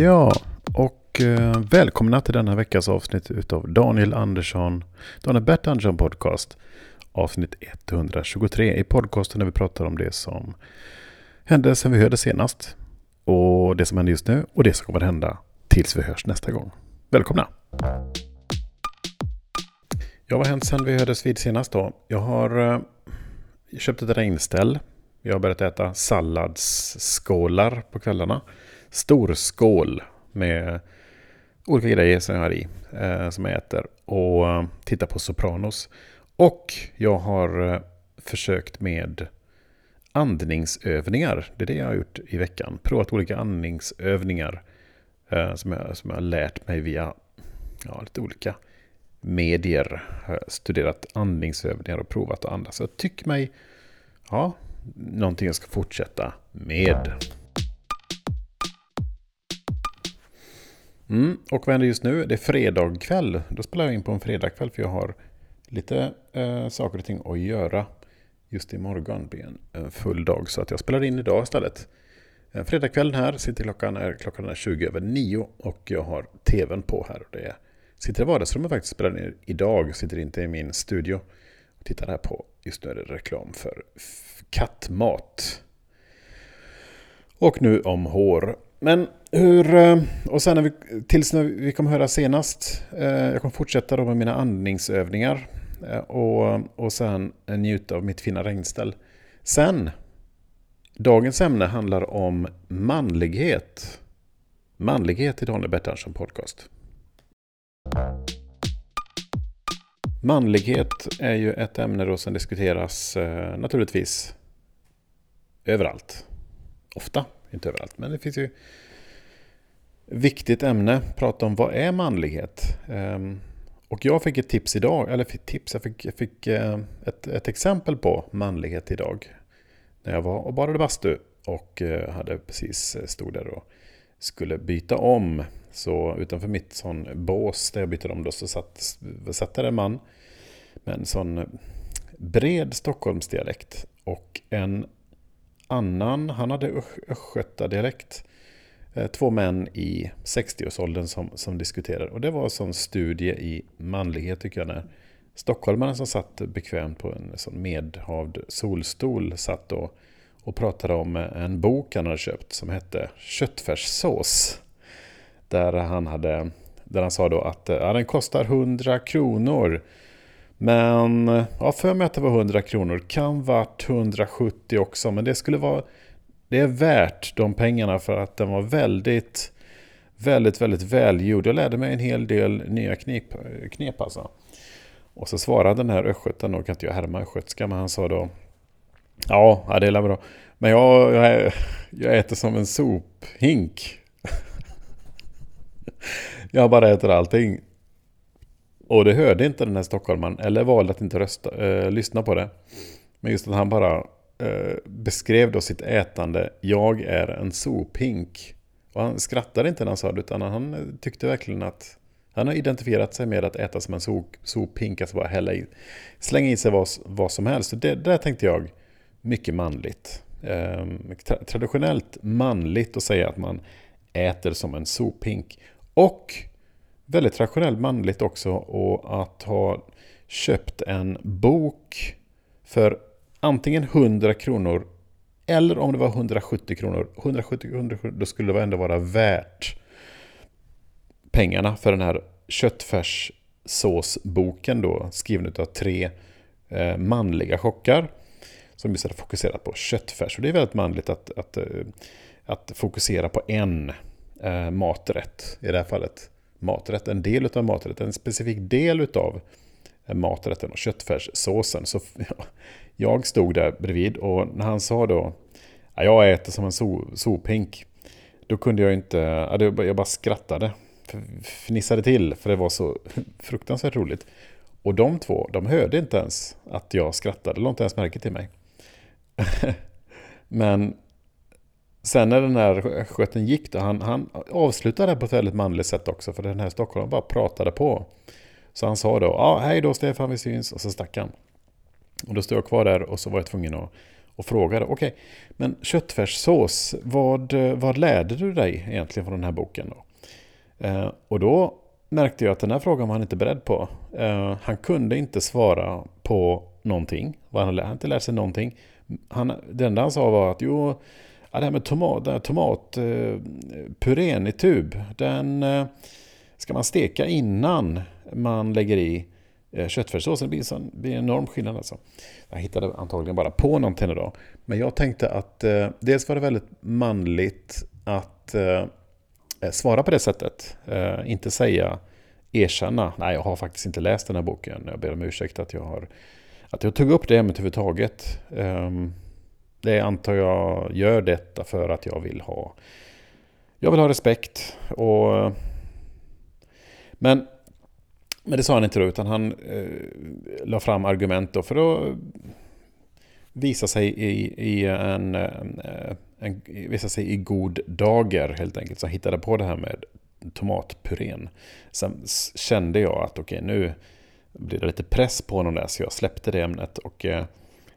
Ja, och eh, välkomna till denna veckas avsnitt utav Daniel Andersson, Daniel Bert Andersson Podcast. Avsnitt 123 i podcasten där vi pratar om det som hände sen vi hörde senast. Och det som händer just nu och det som kommer att hända tills vi hörs nästa gång. Välkomna! Ja, vad har hänt sen vi hördes vid senast då? Jag har eh, köpt ett regnställ. Jag har börjat äta salladsskålar på kvällarna. Stor skål med olika grejer som jag har i, eh, som jag äter. Och eh, tittar på Sopranos. Och jag har eh, försökt med andningsövningar. Det är det jag har gjort i veckan. Provat olika andningsövningar eh, som, jag, som jag har lärt mig via ja, lite olika medier. Har jag studerat andningsövningar och provat att andas. Jag tycker mig, ja, någonting jag ska fortsätta med. Mm, och vad händer just nu? Det är fredag kväll. Då spelar jag in på en fredagkväll för jag har lite eh, saker och ting att göra. Just imorgon blir en, en full dag så att jag spelar in idag istället. Eh, fredagkvällen här, sitter klockan är, klockan är 20 över 9 och jag har tvn på här. Och det är, sitter i vardagsrummet faktiskt, spelar in idag, sitter inte i min studio. Och tittar här på, just nu är det reklam för kattmat. Och nu om hår. Men hur, eh, och sen när vi, tills när vi kommer höra senast, eh, jag kommer fortsätta då med mina andningsövningar eh, och, och sen njuta av mitt fina regnställ. Sen, dagens ämne handlar om manlighet. Manlighet i Daniel Bertansson podcast. Manlighet är ju ett ämne då som diskuteras naturligtvis överallt. Ofta, inte överallt, men det finns ju viktigt ämne. Prata om vad är manlighet? Ehm, och jag fick ett tips idag, eller fick tips, jag fick, jag fick eh, ett, ett exempel på manlighet idag. När jag var och badade bastu och eh, hade precis eh, stod där och skulle byta om. Så utanför mitt sån bås där jag bytte om då så satt, satt där en man med en sån bred Stockholmsdialekt och en annan, han hade östgötadialekt. Eh, två män i 60-årsåldern som, som diskuterar. Och det var en sån studie i manlighet tycker jag. När stockholmarna som satt bekvämt på en sån medhavd solstol satt och, och pratade om en bok han hade köpt som hette Köttfärssås. Där han, hade, där han sa då att eh, ja, den kostar 100 kronor. Men ja, för mig att det var 100 kronor. Kan varit 170 också. Men det skulle vara det är värt de pengarna för att den var väldigt, väldigt, väldigt välgjord. Jag lärde mig en hel del nya knep, knep alltså. Och så svarade den här östgöten, då kan inte jag härma östgötska, men han sa då Ja, det är bra. Men jag, jag, jag äter som en sophink. jag bara äter allting. Och det hörde inte den här stockholmaren, eller valde att inte rösta, eh, lyssna på det. Men just att han bara Eh, beskrev då sitt ätande, jag är en sophink. Och han skrattade inte när han sa det, utan han eh, tyckte verkligen att han har identifierat sig med att äta som en sop, sophink, alltså bara hälla i, slänga i sig vad, vad som helst. Så det där tänkte jag, mycket manligt. Eh, tra traditionellt manligt att säga att man äter som en sophink. Och väldigt traditionellt manligt också och att ha köpt en bok för antingen 100 kronor eller om det var 170 kronor. 170 kronor, då skulle det ändå vara värt pengarna för den här köttfärssåsboken då, skriven av tre eh, manliga chockar som just hade fokuserat på köttfärs. Och det är väldigt manligt att, att, eh, att fokusera på en eh, maträtt, i det här fallet maträtt, en del av maträtten, en specifik del av maträtten och köttfärssåsen. Så ja, jag stod där bredvid och när han sa då ja, jag äter som en so sophink. Då kunde jag inte, jag bara skrattade. Fnissade till för det var så fruktansvärt roligt. Och de två, de hörde inte ens att jag skrattade, de lade inte ens märke till mig. Men sen när den här sköten gick då, han, han avslutade på ett väldigt manligt sätt också, för den här stockholmaren bara pratade på. Så han sa då, ja hej då Stefan, vi syns, och så stack han. Och då stod jag kvar där och så var jag tvungen att, och frågade, okej, okay, men köttfärssås, vad, vad lärde du dig egentligen från den här boken? Då? Eh, och då märkte jag att den här frågan var han inte beredd på. Eh, han kunde inte svara på någonting. Han hade inte lärt sig någonting. Han, det enda han sa var att jo, ja, det här med tomat, tomatpurén i tub, den eh, ska man steka innan man lägger i eh, köttfärssåsen. Det blir, en, blir en enorm skillnad alltså. Jag hittade antagligen bara på någonting idag. Men jag tänkte att eh, dels var det väldigt manligt att eh, eh, svara på det sättet. Eh, inte säga erkänna, nej jag har faktiskt inte läst den här boken. Jag ber om ursäkt att jag har att jag tog upp det ämnet överhuvudtaget. Um, det antar jag gör detta för att jag vill ha jag vill ha respekt. Och, men, men det sa han inte då, utan han eh, la fram argument då för att visa sig i, i en, en, en, visa sig i god dager helt enkelt. Så han hittade på det här med tomatpurén. Sen kände jag att okej, nu blir det lite press på honom där, så jag släppte det ämnet och eh,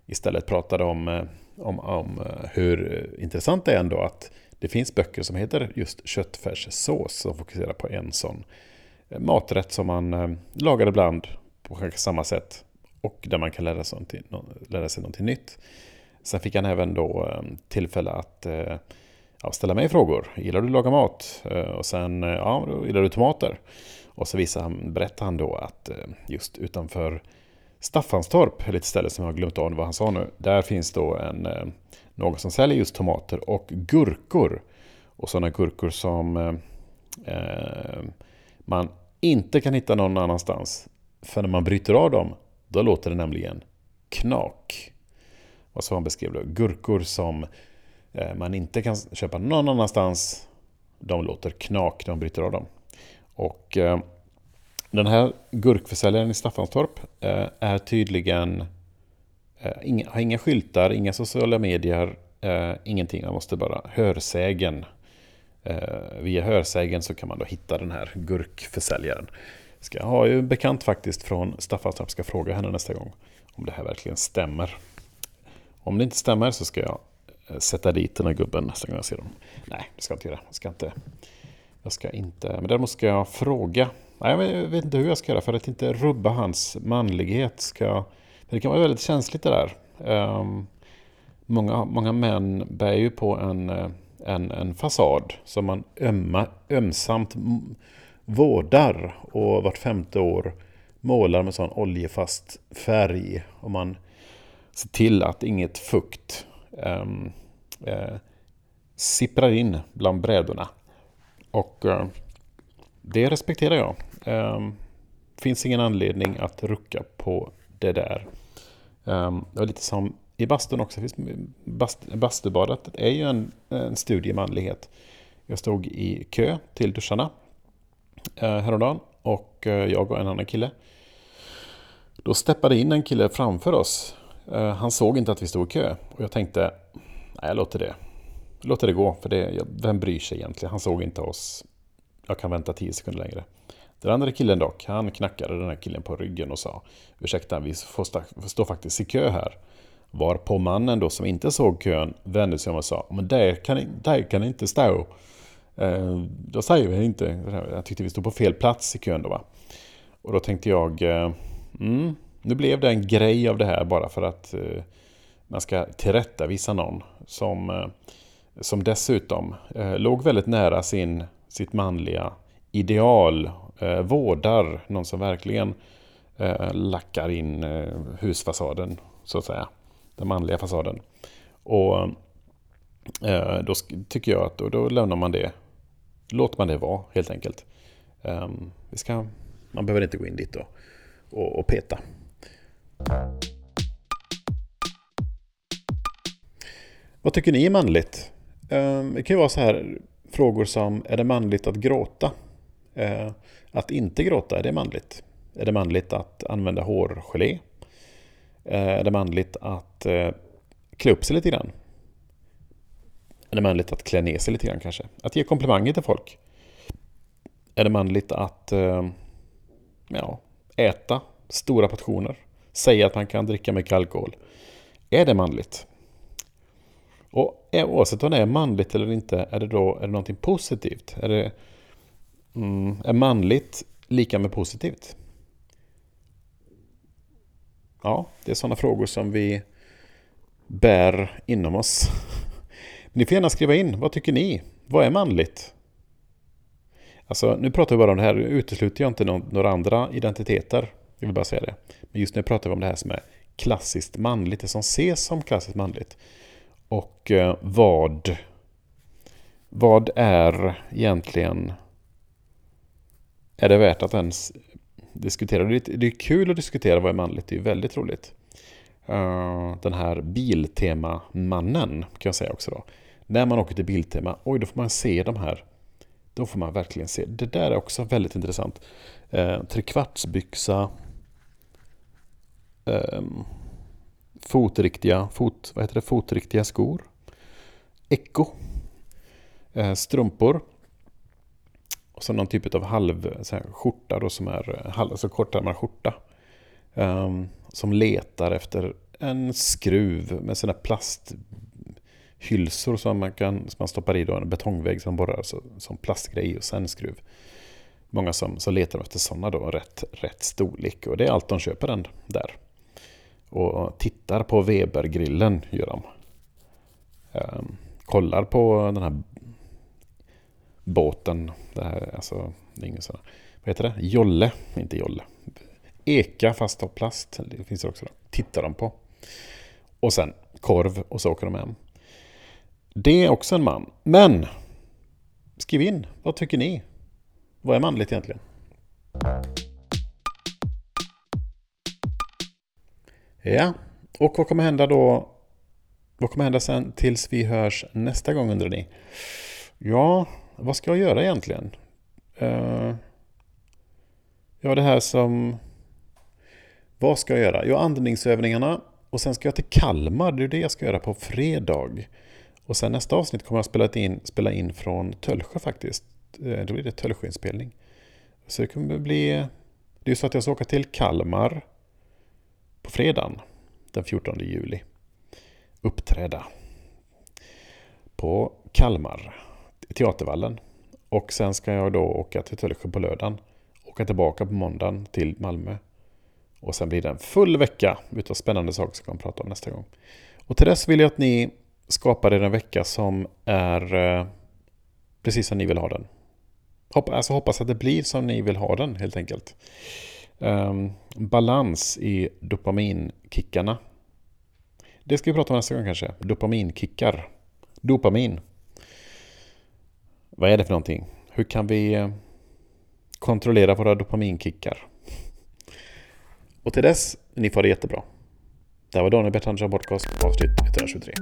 istället pratade om, eh, om, om eh, hur intressant det är ändå att det finns böcker som heter just köttfärssås som fokuserar på en sån eh, maträtt som man eh, lagar ibland på kanske samma sätt och där man kan lära sig, någonting, lära sig någonting nytt. Sen fick han även då tillfälle att ja, ställa mig frågor. Gillar du att laga mat? Och sen, ja, gillar du tomater? Och så visade han, berättade han då att just utanför Staffanstorp, ett ställe som jag har glömt av vad han sa nu, där finns då en, eh, någon som säljer just tomater och gurkor. Och sådana gurkor som eh, eh, man inte kan hitta någon annanstans. För när man bryter av dem, då låter det nämligen knak. Vad så han beskrev det. Gurkor som eh, man inte kan köpa någon annanstans. De låter knak när man bryter av dem. Och eh, den här gurkförsäljaren i Staffanstorp eh, är tydligen eh, inga, har inga skyltar, inga sociala medier, eh, ingenting. Man måste bara hörsägen. Eh, via hörsägen så kan man då hitta den här gurkförsäljaren. Ska jag ha ju bekant faktiskt från Staffanstorp, ska fråga henne nästa gång om det här verkligen stämmer. Om det inte stämmer så ska jag eh, sätta dit den här gubben nästa gång jag ser dem. Nej, det ska jag inte göra. Jag ska inte jag ska inte, men däremot ska jag fråga. Nej, jag vet inte hur jag ska göra för att inte rubba hans manlighet. Ska, det kan vara väldigt känsligt det där. Um, många, många män bär ju på en, eh, en, en fasad som man ömma, ömsamt vårdar och vart femte år målar med sån oljefast färg. Och man ser till att inget fukt um, uh, sipprar in bland brädorna. Och uh, det respekterar jag. Det finns ingen anledning att rucka på det där. Ehm, det var lite som i bastun också. Bast, bastubadet är ju en, en studie i manlighet. Jag stod i kö till duscharna eh, häromdagen och eh, jag och en annan kille. Då steppade in en kille framför oss. Eh, han såg inte att vi stod i kö och jag tänkte, nej jag låter det låter det gå, för det, vem bryr sig egentligen? Han såg inte oss. Jag kan vänta tio sekunder längre. Den andra killen dock, han knackade den här killen på ryggen och sa Ursäkta, vi får stå, stå faktiskt i kö här. Var på mannen då som inte såg kön vände sig om och sa Men där kan, där kan inte stå. Eh, då säger vi inte. Jag tyckte vi stod på fel plats i kön då va. Och då tänkte jag eh, mm, Nu blev det en grej av det här bara för att eh, man ska tillrättavisa någon som eh, som dessutom eh, låg väldigt nära sin, sitt manliga ideal. Eh, vårdar någon som verkligen eh, lackar in eh, husfasaden, så att säga. Den manliga fasaden. Och eh, då tycker jag att då, då lämnar man det. Låter man det vara, helt enkelt. Ehm, vi ska, man behöver inte gå in dit och, och, och peta. Vad tycker ni är manligt? Ehm, det kan ju vara så här frågor som, är det manligt att gråta? Eh, att inte gråta, är det manligt? Är det manligt att använda hårgelé? Eh, är det manligt att eh, klä upp sig lite grann? Är det manligt att klä ner sig lite grann kanske? Att ge komplimanger till folk? Är det manligt att eh, ja, äta stora portioner? Säga att man kan dricka mycket alkohol? Är det manligt? Och oavsett om det är manligt eller inte, är det då är det någonting positivt? Är, det, mm, är manligt lika med positivt? Ja, det är sådana frågor som vi bär inom oss. Ni får gärna skriva in, vad tycker ni? Vad är manligt? Alltså, nu pratar vi bara om det här, nu utesluter jag inte några andra identiteter. Jag vill bara säga det. Men just nu pratar vi om det här som är klassiskt manligt, det som ses som klassiskt manligt. Och eh, vad, vad är egentligen, är det värt att ens diskutera? Det är kul att diskutera vad är manligt, det är väldigt roligt. Eh, den här Biltema-mannen kan jag säga också då. När man åker till Biltema, oj då får man se de här. Då får man verkligen se. Det där är också väldigt intressant. Eh, trekvartsbyxa. Ehm, fotriktiga, fot, vad heter det, fotriktiga skor. Eko. Eh, strumpor. Och så någon typ av halv så här, skjorta då som är eh, halv, alltså kortärmad skjorta. Um, som letar efter en skruv med sina plasthylsor som man, kan, som man stoppar i då, en betongvägg som borrar så, som plastgrej och sen skruv. Många som, som letar efter sådana då, rätt, rätt storlek. Och det är allt de köper den där. Och tittar på Webergrillen gör de. Um, kollar på den här båten. Det här, alltså, det är ingen sån, vad heter det? Jolle, inte Jolle. Eka fast av plast. Det finns det också. Då. Tittar de på. Och sen korv och så åker de hem. Det är också en man. Men skriv in. Vad tycker ni? Vad är manligt egentligen? Ja, och vad kommer hända då? Vad kommer hända sen tills vi hörs nästa gång undrar ni? Ja, vad ska jag göra egentligen? Uh, ja, det här som vad ska jag göra? Jag andningsövningarna och sen ska jag till Kalmar. Det är det jag ska göra på fredag. Och sen nästa avsnitt kommer jag spela in, spela in från Tölsjö faktiskt. Eh, då blir det Tölsjöinspelning. Så det kommer bli... Det är så att jag ska åka till Kalmar på fredagen den 14 juli. Uppträda på Kalmar, Teatervallen. Och sen ska jag då åka till Tölsjö på lördagen. Åka tillbaka på måndagen till Malmö och sen blir det en full vecka utav spännande saker som vi kommer prata om nästa gång. Och till dess vill jag att ni skapar er en vecka som är eh, precis som ni vill ha den. Hopp, alltså hoppas att det blir som ni vill ha den helt enkelt. Um, balans i dopaminkickarna. Det ska vi prata om nästa gång kanske. Dopaminkickar. Dopamin. Vad är det för någonting? Hur kan vi eh, kontrollera våra dopaminkickar? Och till dess, ni får det jättebra. Det här var Daniel Bertandsson Podcast avsnitt 123.